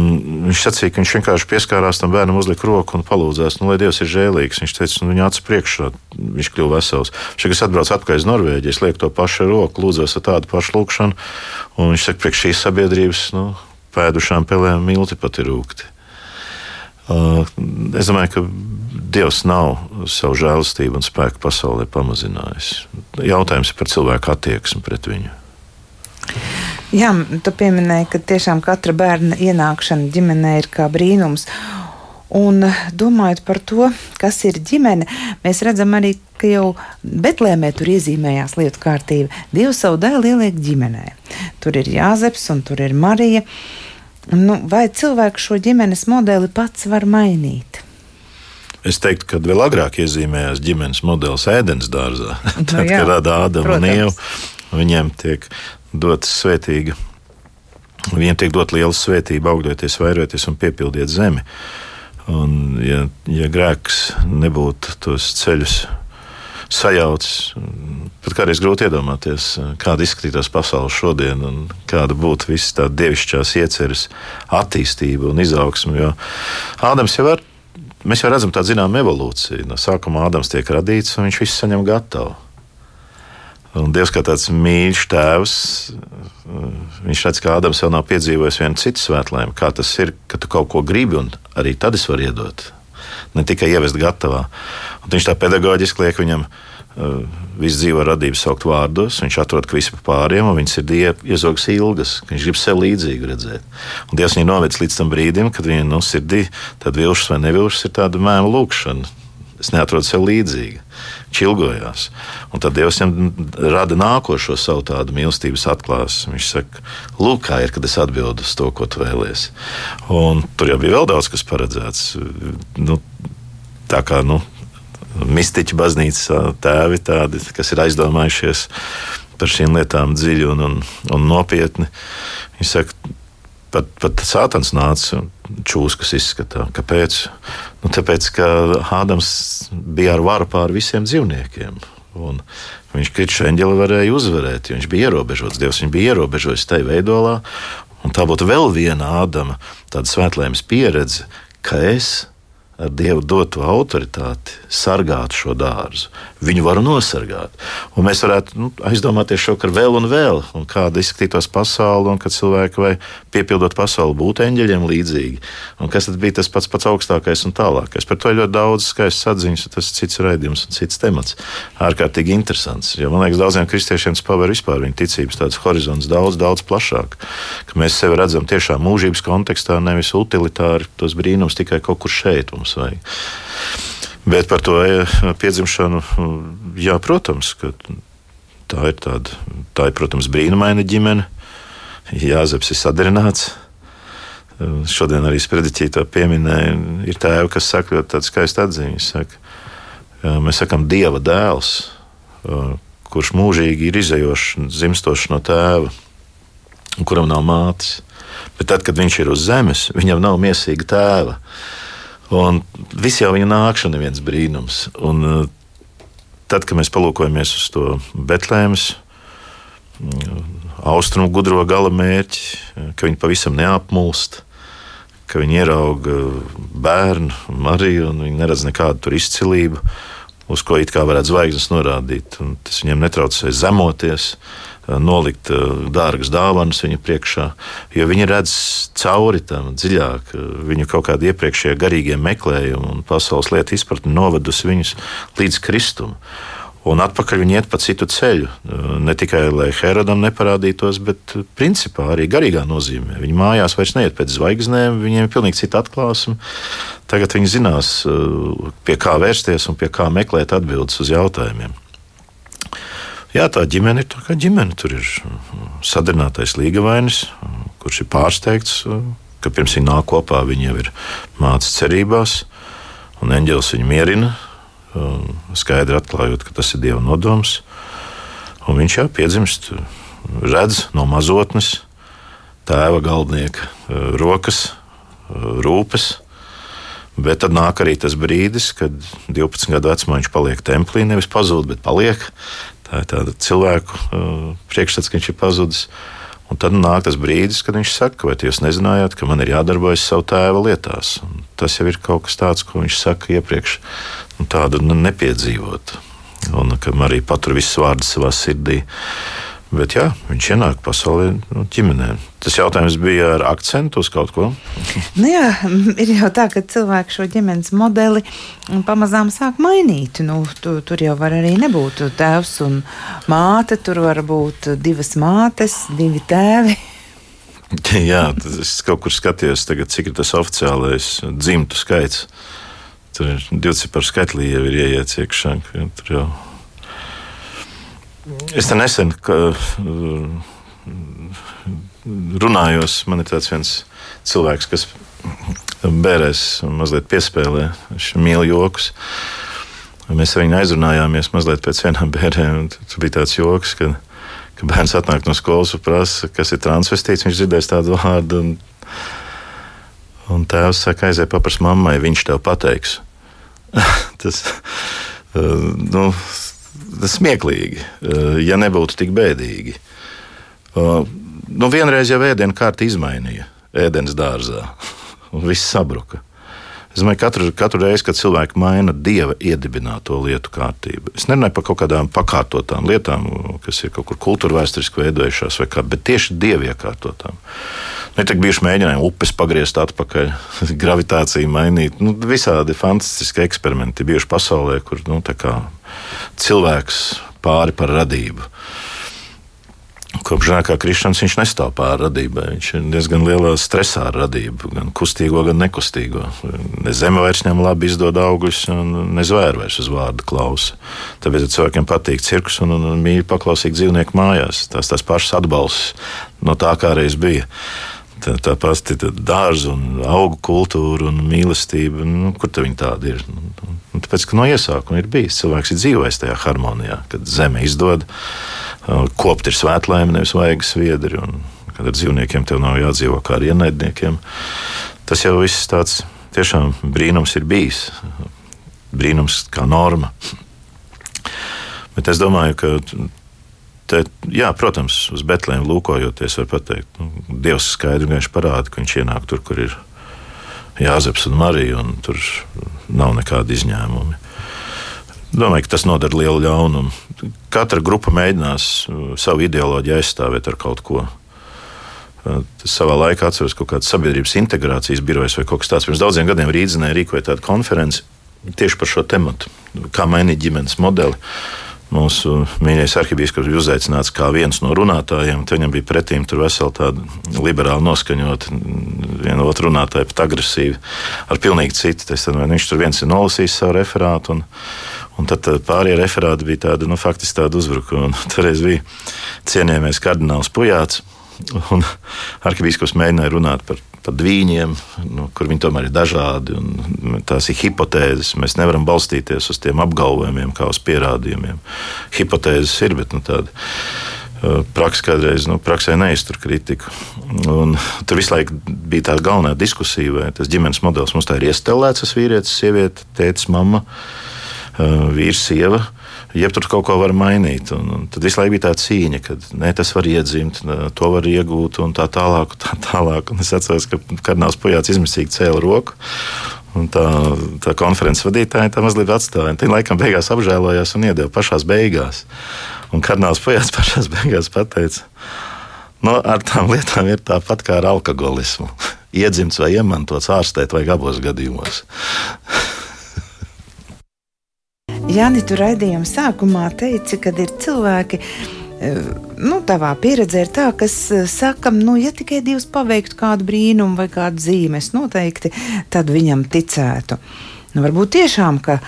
viņš sacīja, ka viņš vienkārši pieskārās tam bērnam, uzlika roku un palūdzās, nu, lai Dievs ir žēlīgs. Viņš teica, nu, viņa acis priekšā, viņš kļuva vesels. Šeit es atbraucu atpakaļ uz Norvēģiju, es lieku to pašu roku, lūdzos ar tādu pašu lūgšanu, un viņš saka, priekš šīs sabiedrības nu, pēdušām pelēm milti pat ir rūkti. Uh, es domāju, ka Dievs nav savu žēlastību un spēku pasaulē pamazinājis. Jautājums ir par cilvēku attieksmi pret viņu. Jā, tu pieminēji, ka tiešām katra bērna ienākšana ģimenē ir kā brīnums. Un domājot par to, kas ir ģimene, mēs redzam arī, ka jau Betlēmē tur iezīmējās lietu kārtība. Dievs savu dēlu ieliek ģimenē. Tur ir Jāzeps un tur ir Marija. Nu, vai cilvēks šo ģimenes modeli pats var mainīt? Es teiktu, ka vēl agrāk iezīmējās ģimenes modelis ēdienas dārzā. Tad, nu, jā, kad rada Ādama un Ieva, viņiem tiek dot svētīga. Viņiem tiek dot liela svētība, augļoties, vairoties un piepildiet zemi. Un, ja, ja grēks nebūtu tos ceļus sajaucis, pat kādreiz grūti iedomāties, kāda izskatītos pasaule šodien un kāda būtu visas tādas dievišķās ieceres attīstība un izaugsme. Jo Ādams jau var, mēs jau redzam tādu zinām evolūciju. No sākuma Ādams tiek radīts un viņš visu saņem gatavu. Un Dievs kā tāds mīļš tēvs, viņš redz, ka Ādams vēl nav piedzīvojis vienu citu svētlēm. Kā tas ir, ka tu kaut ko gribi, un arī tad es varu iedot. Ne tikai ievest gatavā. Un viņš tā pedagoģiski liek viņam uh, visu dzīvo radību saukt vārdos. Viņš atrod, ka visi pa pāriem, un viņas ir iezogas ilgas. Viņš grib sev līdzīgu redzēt. Un Dievs viņu novēc līdz tam brīdim, kad viņa no sirdī tad vilšas vai nevilšas ir tāda mēma lūkšana. Es neatrodu sev līdzīgu. Viņš ilgojās. Un tad Dievs viņam rada nākošo savu tādu mīlestības atklāsmi. Viņš saka, lūk, kā ir, kad es atbildu uz to, ko tu vēlies. Un tur jau bija vēl daudz kas paredzēts. Nu, tā kā nu, mistiķi baznīcas tēvi, tādi, kas ir aizdomājušies par šīm lietām dziļi un, un, un nopietni. Viņi saka, pat, pat Sātans nāca čūskas izskatā. Kāpēc? Nu, tāpēc, ka Ādams bija ar varu pār visiem dzīvniekiem. Un viņš kritiski eņģeli varēja uzvarēt, jo viņš bija ierobežots. Dievs viņu bija ierobežojis tajā veidolā. Un tā būtu vēl viena Ādama svētlēmas pieredze, ka es ar Dievu doto autoritāti sargāt šo dārzu. Viņu var nosargāt. Un mēs varētu nu, aizdomāties šovakar vēl un vēl, un kāda izskatītos pasaule, un kad cilvēki vai piepildot pasauli būtu eņģeļiem līdzīgi. Un kas tad bija tas pats, pats augstākais un tālākais? Par to ir ļoti daudz skaistas atziņas, un tas ir cits raidījums un cits temats. Ārkārtīgi interesants. Jo man liekas, daudziem kristiešiem tas paver vispār viņa ticības tāds horizons daudz, daudz plašāk. Ka mēs sevi redzam tiešām mūžības kontekstā, nevis utilitāri tos brīnums tikai kaut kur šeit mums vajag. Bet par to piedzimšanu, jā, protams, tā ir tāda, tā ir, protams, brīnumaina ģimene. Jāzeps ir sadarināts. Šodien arī sprediķī to pieminēja. Ir tēvi, kas saka ļoti tādu skaistu atziņu. Saka, mēs sakām, Dieva dēls, kurš mūžīgi ir izējošs, dzimstošs no tēva, kuram nav mātes. Bet tad, kad viņš ir uz zemes, viņam nav miesīga tēva. Un viss jau viņa nākšana ir viens brīnums. Un, uh, tad, kad mēs palūkojamies uz to Betlēmas mm, austrumu gudro gala mērķi, ka viņi pavisam neapmulst, ka viņi ierauga bērnu, Mariju, un viņi neredz nekādu izcilību, uz ko it kā varētu zvaigznes norādīt. Un tas viņiem netraucēja zemoties. Uh, Eh, nolikt eh, dārgas dāvanas viņa priekšā, jo viņi redz cauri tam dziļāk. Eh, viņu kaut kādi iepriekšējie garīgie meklējumi un pasaules lietu izpratne novedusi viņus līdz Kristum. Un atpakaļ viņi iet pa citu ceļu. Ne tikai lai Herodam neparādītos, bet principā arī garīgā nozīmē. Viņi mājās vairs neiet pēc zvaigznēm, viņiem ir pilnīgi cita atklāsme. Tagad viņi zinās, pie kā vērsties un pie kā meklēt atbildes uz jautājumiem. Jā, tā ģimene ir tā kā ģimene. Tur ir sadarbinātais līgavainis, kurš ir pārsteigts, ka pirms viņa nāk kopā, viņa jau ir mācīts cerībās, un eņģēlis viņu mierina, skaidri atklājot, ka tas ir Dieva nodoms. Un viņš jau piedzimst, redz no mazotnes tēva galdnieka rokas, rūpes. Bet tad nāk arī tas brīdis, kad 12 gadu vecumā viņš paliek templī, nevis pazūd, bet paliek. Tā ir tāda cilvēku uh, priekšstats, ka viņš ir pazudis. Un tad nāk tas brīdis, kad viņš saka, vai jūs nezinājāt, ka man ir jādarbojas savu tēva lietās. Un tas jau ir kaut kas tāds, ko viņš saka iepriekš, nu, tādu nepiedzīvot. Un ka arī patur visus vārdus savā sirdī. Bet jā, viņš ienāk pasaulē nu, ģimenē. Tas jautājums bija ar akcentu uz kaut ko. nu jā, ir jau tā, ka cilvēki šo ģimenes modeli pamazām sāk mainīt. Nu, tu, tur jau var arī nebūt tēvs un māte, tur var būt divas mātes, divi tēvi. jā, es kaut kur skatījos, tagad, cik ir tas oficiālais dzimtu skaits. Tur ir divi cipari skaitlī jau ir ieiet iekšā. Tur jau ir Es te nesen runājos, man ir tāds viens cilvēks, kas bērēs mazliet piespēlē, viņš mīl joks. Mēs ar viņu aizrunājāmies mazliet pēc vienām bērniem. Tur bija tāds joks, ka, ka bērns atnāk no skolas un prasa, kas ir transvestīts. Viņš dzirdēs tādu vārdu. Un, un tēvs saka, aizej papras mammai, viņš tev pateiks. Tas, nu, tas smieklīgi, eh, ja nebūtu tik bēdīgi. Eh, nu, vienreiz jau ēdienu kārtu izmainīja ēdienas dārzā, un viss sabruka. Es domāju, ka katru, katru reizi, kad cilvēki maina dieva iedibināto lietu kārtību, es nerunāju par kaut kādām pakārtotām lietām, kas ir kaut kur kultūra vēsturiski veidojušās, kā, bet tieši dievu iekārtotām. Nu, ir bijuši mēģinājumi upes pagriezt atpakaļ, gravitāciju mainīt. Nu, visādi fantastiski eksperimenti bijuši pasaulē, kur nu, cilvēks pāri par radību. Kopš Žēkā Krišņans viņš nestāv pāri radībai. Viņš ir diezgan lielā stresā ar radību, gan kustīgo, gan nekustīgo. Ne zeme vairs ņem labi izdod augļus, ne zvēri vairs uz vārdu klausa. Tāpēc cilvēkiem patīk cirkus un, un, mīļi paklausīt dzīvnieku mājās. Tās tās pašas atbalsts no tā, kā reiz bija tā, tā pati dārza un augu kultūra un mīlestība. Nu, kur viņi tādi ir? Nu, tāpēc, ka no iesākuma ir bijis cilvēks ir dzīvojis tajā harmonijā, kad zeme izdod kopt ir svētlaime, nevis vaigas sviedri. Kad ar dzīvniekiem tev nav jādzīvo kā ar ienaidniekiem. Tas jau viss tāds tiešām brīnums ir bijis. Brīnums kā norma. Bet es domāju, ka te, jā, protams, uz Betlēmu lūkojoties, var pateikt, nu, Dievs skaidri vienkārši parāda, ka viņš ienāk tur, kur ir Jāzeps un Marija, un tur nav nekādi izņēmumi. Domāju, ka tas nodara lielu ļaunumu. Katra grupa mēģinās uh, savu ideoloģiju aizstāvēt ar kaut ko. Uh, tas savā laikā atceros kaut kādas sabiedrības integrācijas birojas vai kaut kas tāds. Pirms daudziem gadiem Rīdzenē rīkoja tādu konferenci tieši par šo tematu, kā mainīt ģimenes modeli. Mūsu mīļākais arhibīskaps bija uzaicināts kā viens no runātājiem. Viņam bija pretīm tur vesela tāda liberāli noskaņota, viena otru runātāja pat agresīva, ar pilnīgi citu. Tas, tad, viņš tur viens ir nolasījis savu referātu. Un, Un tad pārējie referāti bija tādi, nu, faktiski tādi uzbrukumi. Toreiz bija cienījamais kardināls Pujāts, arkibīskaps mēģināja runāt par, par dvīņiem, nu, kur viņi tomēr ir dažādi. Tās ir hipotēzes. Mēs nevaram balstīties uz tiem apgalvojumiem, kā uz pierādījumiem. Hipotēzes ir, bet nu, tāda. Praksa kādreiz nu, praksē neiztur kritiku. Un tur visu laiku bija tā galvenā diskusija, vai tas ģimenes modelis mums tā ir iestelēts, tas vīrietis, sieviete, tēvs. Uh, Uh, vīrs, sieva. Jeb tur kaut ko var mainīt. Un, un tad visu laiku bija tā cīņa, ka ne, tas var iedzimt, to var iegūt un tā tālāk. Un tā tālāk. Un es atceros, ka kardināls pujāts izmisīgi cēla roku. Un tā, tā konferences vadītāja tā mazliet atstāja. Viņa laikam beigās apžēlojās un iedeva pašā beigās. Un kardināls pujāts pašā beigās pateica, no, nu, ar tām lietām ir tāpat kā ar alkoholismu. Iedzimts vai iemantots ārstēt vajag abos gadījumos. Jāni, tu raidījuma sākumā teici, ka ir cilvēki. E, nu, tavā pieredzē ir tā, kas e, saka, nu, ja tikai Dievs paveiktu kādu brīnumu vai kādu zīmi, es noteikti tad viņam ticētu. Nu, varbūt tiešām, ka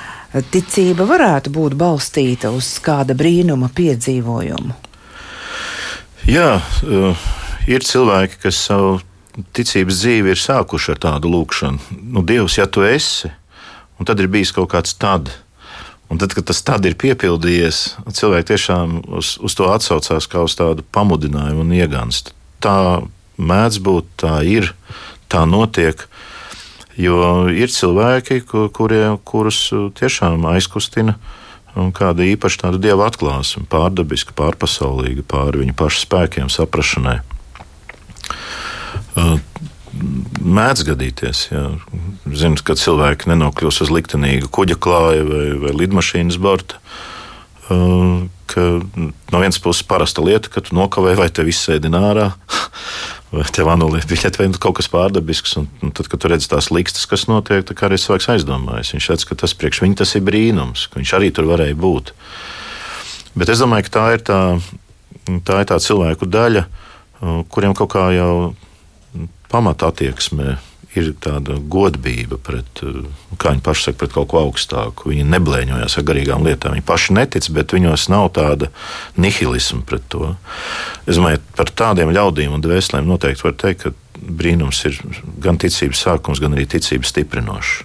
ticība varētu būt balstīta uz kāda brīnuma piedzīvojumu. Jā, e, ir cilvēki, kas savu ticības dzīvi ir sākuši ar tādu lūkšanu. Nu, Dievs, ja tu esi, un tad ir bijis kaut kāds tāds Un tad, kad tas tad ir piepildījies, cilvēki tiešām uz, uz to atsaucās kā uz tādu pamudinājumu un ieganstu. Tā mēdz būt, tā ir, tā notiek. Jo ir cilvēki, kur, kurie, kurus tiešām aizkustina kāda īpaša tāda dieva atklāsme, pārdabiska, pārpasaulīga, pāri viņu pašu spēkiem, saprašanai mēdz gadīties. Jā. Zinu, ka cilvēki nenokļūst uz liktenīga kuģa klāja vai, vai lidmašīnas borta. Uh, ka no vienas puses parasta lieta, ka tu nokavē vai te viss sēdi ārā, vai tev anulē biļeti, vai nu kaut kas pārdabisks. Un, un tad, kad tu redz tās likstas, kas notiek, tad arī cilvēks aizdomājas. Viņš redz, ka tas priekš viņa tas ir brīnums, ka viņš arī tur varēja būt. Bet es domāju, ka tā ir tā, tā, ir tā cilvēku daļa, uh, kuriem kaut kā jau pamata attieksme ir tāda godība pret, kā viņi paši saka, pret kaut ko augstāku. Viņi neblēņojas ar garīgām lietām. Viņi paši netic, bet viņos nav tāda nihilisma pret to. Es domāju, par tādiem ļaudīm un dvēselēm noteikti var teikt, ka brīnums ir gan ticības sākums, gan arī ticības stiprinošs.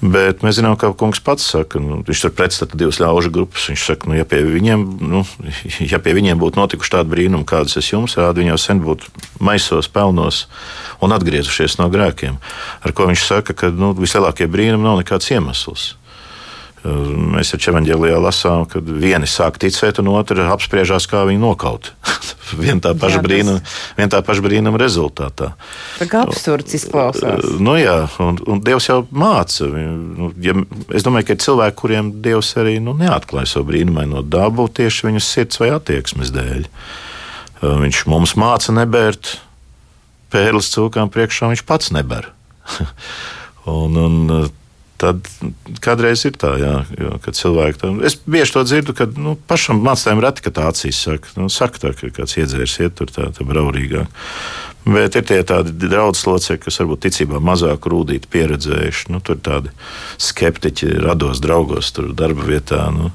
Bet mēs zinām, ka kungs pats saka, nu, viņš tur pretstata divas ļaužu grupas. Viņš saka, nu, ja pie viņiem, nu, ja pie viņiem būtu notikuši tādi brīnumi, kādas es jums rādu, viņi jau sen būtu maisos, pelnos un atgriezušies no grēkiem. Ar ko viņš saka, ka nu, vislielākie brīnumi nav nekāds iemesls. Mēs ar Čevanģēlijā lasām, ka vieni sāk ticēt, un otrs apspriežās, kā viņu nokaut. Vien tā paša brīnuma, brīnuma rezultātā. Tā kā absurds izklausās. Nu jā, un, un Dievs jau māca. Nu, ja, es domāju, ka ir cilvēki, kuriem Dievs arī nu, neatklāja savu brīnumaino dabu tieši viņu sirds vai attieksmes dēļ. Viņš mums māca nebērt pērles cūkām priekšā, viņš pats neber. un, un, tad kādreiz ir tā, jā, jo, kad cilvēki to es bieži to dzirdu, kad nu, pašam mācījumam reti, ka tā acīs saka, nu, saka tā, ka kāds iedzērs iet tur tā, tā braurīgāk. Bet ir tie tādi draugi locekļi, kas varbūt ticībā mazāk rūtīti, pieredzējuši. Nu, tur tādi skeptiķi, rados draugos, tur darba vietā. Nu,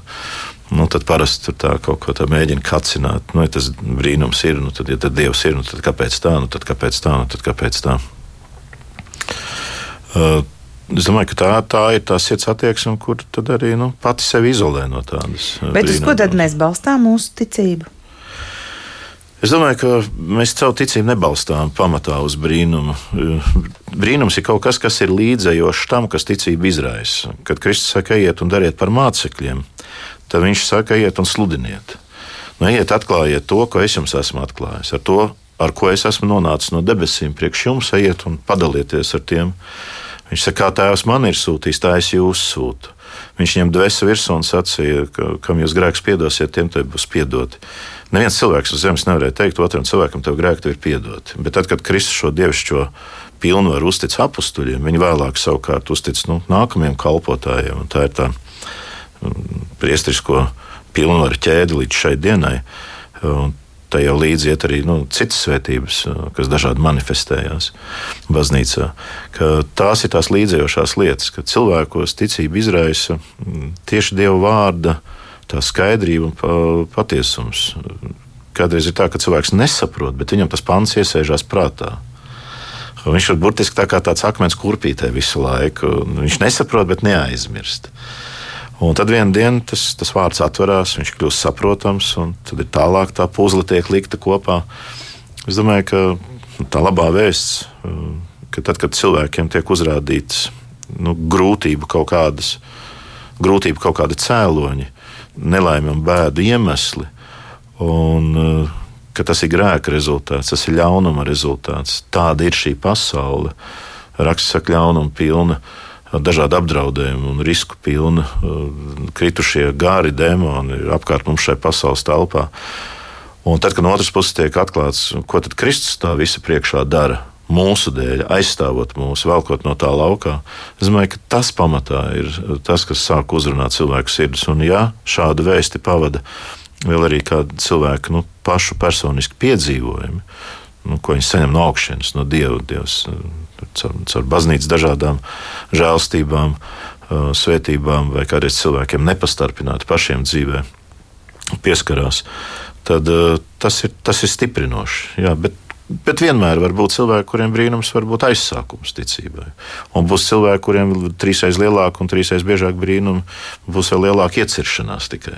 Nu, tad parasti tur tā kaut ko tādu mēģina kacināt. Nu, ja tas brīnums ir, nu, tad, ja tad Dievs ir, nu, tad kāpēc tā, nu, tad kāpēc tā, nu, tad kāpēc tā. Uh, Es domāju, ka tā, tā ir tā sirds attieksme, kur arī nu, pati sevi izolē no tādas. Uh, Bet uz ko tad mēs balstām mūsu ticību? Es domāju, ka mēs savu ticību nebalstām pamatā uz brīnumu. Uh, brīnums ir kaut kas, kas ir līdzējošs tam, kas ticību izraisa. Kad Kristus saka, ejiet un dariet par mācekļiem, tad viņš saka, ejiet un sludiniet. Nu, ejiet, atklājiet to, ko es jums esmu atklājis. Ar to, ar ko es esmu nonācis no debesīm, priekš jums ejiet un padalieties ar tiem. Viņš saka, kā tēvs man ir sūtījis, tā es jūs sūtu. Viņš viņam dvēseli virsū un sacīja, ka, kam jūs grēkus piedosiet, tiem te būs piedoti. Neviens cilvēks uz zemes nevarēja teikt otram cilvēkam, tev grēki ir piedoti. Bet tad, kad Kristus šo dievišķo pilnvaru uztic apstuļiem, viņi vēlāk savukārt uztic nu, nākamajiem kalpotājiem. Tā ir tā mm, priestrisko pilnvaru ķēde līdz šai dienai. Un Tā jau līdzi iet arī nu, citas svētības, kas dažādi manifestējās baznīcā. Tās ir tās līdzējošās lietas, ka cilvēkos ticība izraisa tieši Dieva vārda skaidrība un patiesums. Kādreiz ir tā, ka cilvēks nesaprot, bet viņam tas pants iesēžās prātā. Viņš ir burtiski tā kā tāds akmens kurpītē visu laiku. Viņš nesaprot, bet neaizmirst. Un tad vienā dienā tas, tas vārds atverās, viņš kļūst saprotams, un tad ir tālāk tā puzle tiek likta kopā. Es domāju, ka tā labā vēsts, ka tad, kad cilvēkiem tiek uzrādīts nu, grūtību kaut kādas, grūtību kaut kādi cēloņi, nelaime un bēdu iemesli, un ka tas ir grēka rezultāts, tas ir ļaunuma rezultāts. Tāda ir šī pasaule. Raksts saka, ļaunuma pilna dažādu apdraudējumu un risku pilna, uh, kritušie gāri demoni apkārt mums šai pasaules telpā. Un tad, kad no otras puses tiek atklāts, ko tad Kristus tā visa priekšā dara, mūsu dēļ, aizstāvot mūs, velkot no tā laukā. Es domāju, ka tas pamatā ir tas, kas sāk uzrunāt cilvēku sirdis. Un, ja šādu vēsti pavada vēl arī kādu cilvēku nu, pašu personisku piedzīvojumu, nu, ko viņi saņem no augšas, no Dieva. Dievs, caur, caur baznīcas dažādām žēlstībām, uh, svētībām, vai kādreiz cilvēkiem nepastarpināti pašiem dzīvē pieskarās, tad uh, tas ir, tas ir stiprinoši. Jā, bet Bet vienmēr var būt cilvēki, kuriem brīnums var būt aizsākums ticībai. Un būs cilvēki, kuriem trīsreiz lielāka un trīsreiz biežāk brīnumi, būs vēl lielāka ieciršanās tikai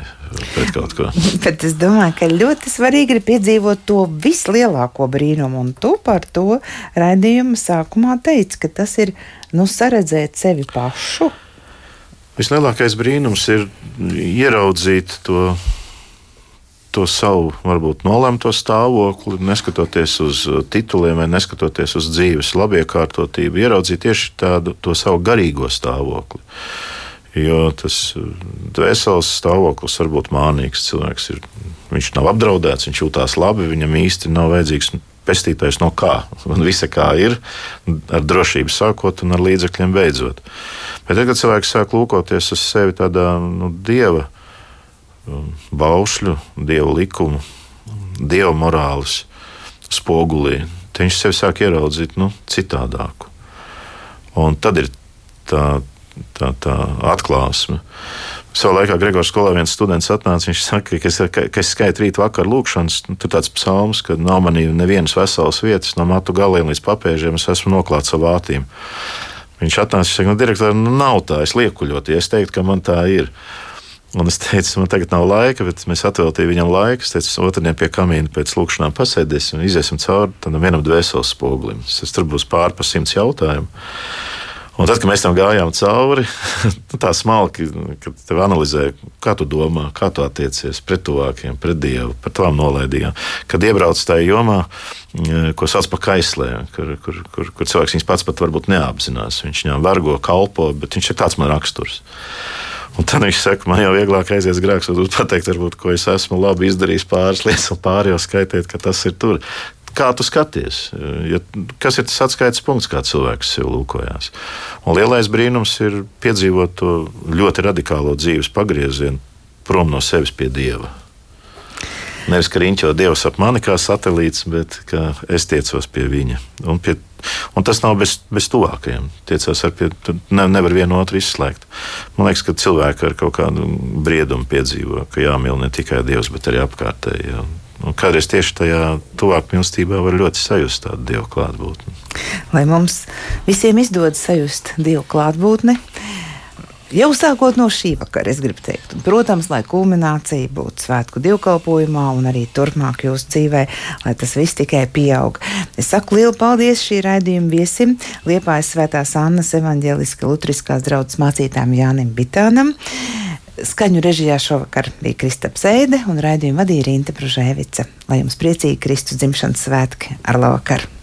pret kaut ko. Bet es domāju, ka ļoti svarīgi ir piedzīvot to vislielāko brīnumu. Un tu par to raidījuma sākumā teici, ka tas ir nu, saredzēt sevi pašu. Vislielākais brīnums ir ieraudzīt to to savu, varbūt nolemto stāvokli, neskatoties uz uh, tituliem vai neskatoties uz dzīves labiekārtotību, ieraudzīt tieši tādu savu garīgo stāvokli. Jo tas uh, dvēseles stāvoklis var būt mānīgs. Cilvēks ir, viņš nav apdraudēts, viņš jūtas labi, viņam īsti nav vajadzīgs pestītājs no kā. Un visa kā ir, ar drošību sākot un ar līdzekļiem beidzot. Bet tad, kad cilvēks sāk lūkoties uz sevi tādā nu, dieva baušļu, dievu likumu, dievu morāles spogulī. Tad viņš sevi sāk ieraudzīt nu, citādāku. Un tad ir tā, tā, tā atklāsme. Savā laikā Gregors skolā viens students atnāca. Viņš saka, ka es, ka, ka es skaitu rīt vakar lūkšanas. Nu, tur tāds psalms, ka nav manī nevienas veselas vietas, no matu galiem līdz papēžiem. Es esmu noklāts ar vātīm. Viņš atnāca un teica, nu, direktor, nu, nav tā, es liekuļoju. Ja es teiktu, ka man tā ir. Un es teicu, man tagad nav laika, bet mēs atvēlējām viņam laiku. Es teicu, otrdien pie kamīna pēc lūkšanām pasēdēsim un iziesim cauri tam vienam dvēseles spoglim. Tas tur būs pāri pa simts jautājumu. Un tad, kad mēs tam gājām cauri, tā smalki, kad tev analizē, kā tu domā, kā tu attiecies pret tuvākiem, pret Dievu, par tām nolaidījām. Kad iebrauc tajā jomā, ko sauc par kaislēm, kur, kur, kur, kur cilvēks viņas pats pat varbūt neapzinās. Viņš viņām vergo, kalpo, bet viņš ir tāds man raksturs. Un tad viņš saka, man jau vieglāk aizies grēks, un pateikt, varbūt, ko es esmu labi izdarījis pāris lietas, un pārējā skaitīt, ka tas ir tur kā tu skaties. Ja, kas ir tas atskaites punkts, kā cilvēks sev lūkojās? Un lielais brīnums ir piedzīvot to ļoti radikālo dzīves pagriezienu prom no sevis pie dieva. Nevis ka riņķo Dievs ap mani kā satelīts, bet ka es tiecos pie viņa. Un, pie, un tas nav bez, bez tuvākajiem. Tiecās ar pie, ne, nevar vienu otru izslēgt. Man liekas, ka cilvēki ar kaut kādu briedumu piedzīvo, ka jāmīl ne tikai Dievs, bet arī apkārtēji. Ja. Un kādreiz tieši tajā tuvāk mīlestībā var ļoti sajust tādu dievu klātbūtni. Lai mums visiem izdodas sajust dievu klātbūtni, jau sākot no šī vakara, es gribu teikt, un, protams, lai kulminācija būtu svētku dievkalpojumā un arī turpmāk jūsu dzīvē, lai tas viss tikai pieaug. Es saku lielu paldies šī raidījuma viesim, Liepājas svētās Annas evaņģēliska lutriskās draudzes mācītājiem Jānim Bitānam. Skaņu režijā šovakar bija Kristaps Eide un raidījumu vadīja Rīta Pružēvica. Lai jums priecīgi Kristus dzimšanas svētki ar labvakaru!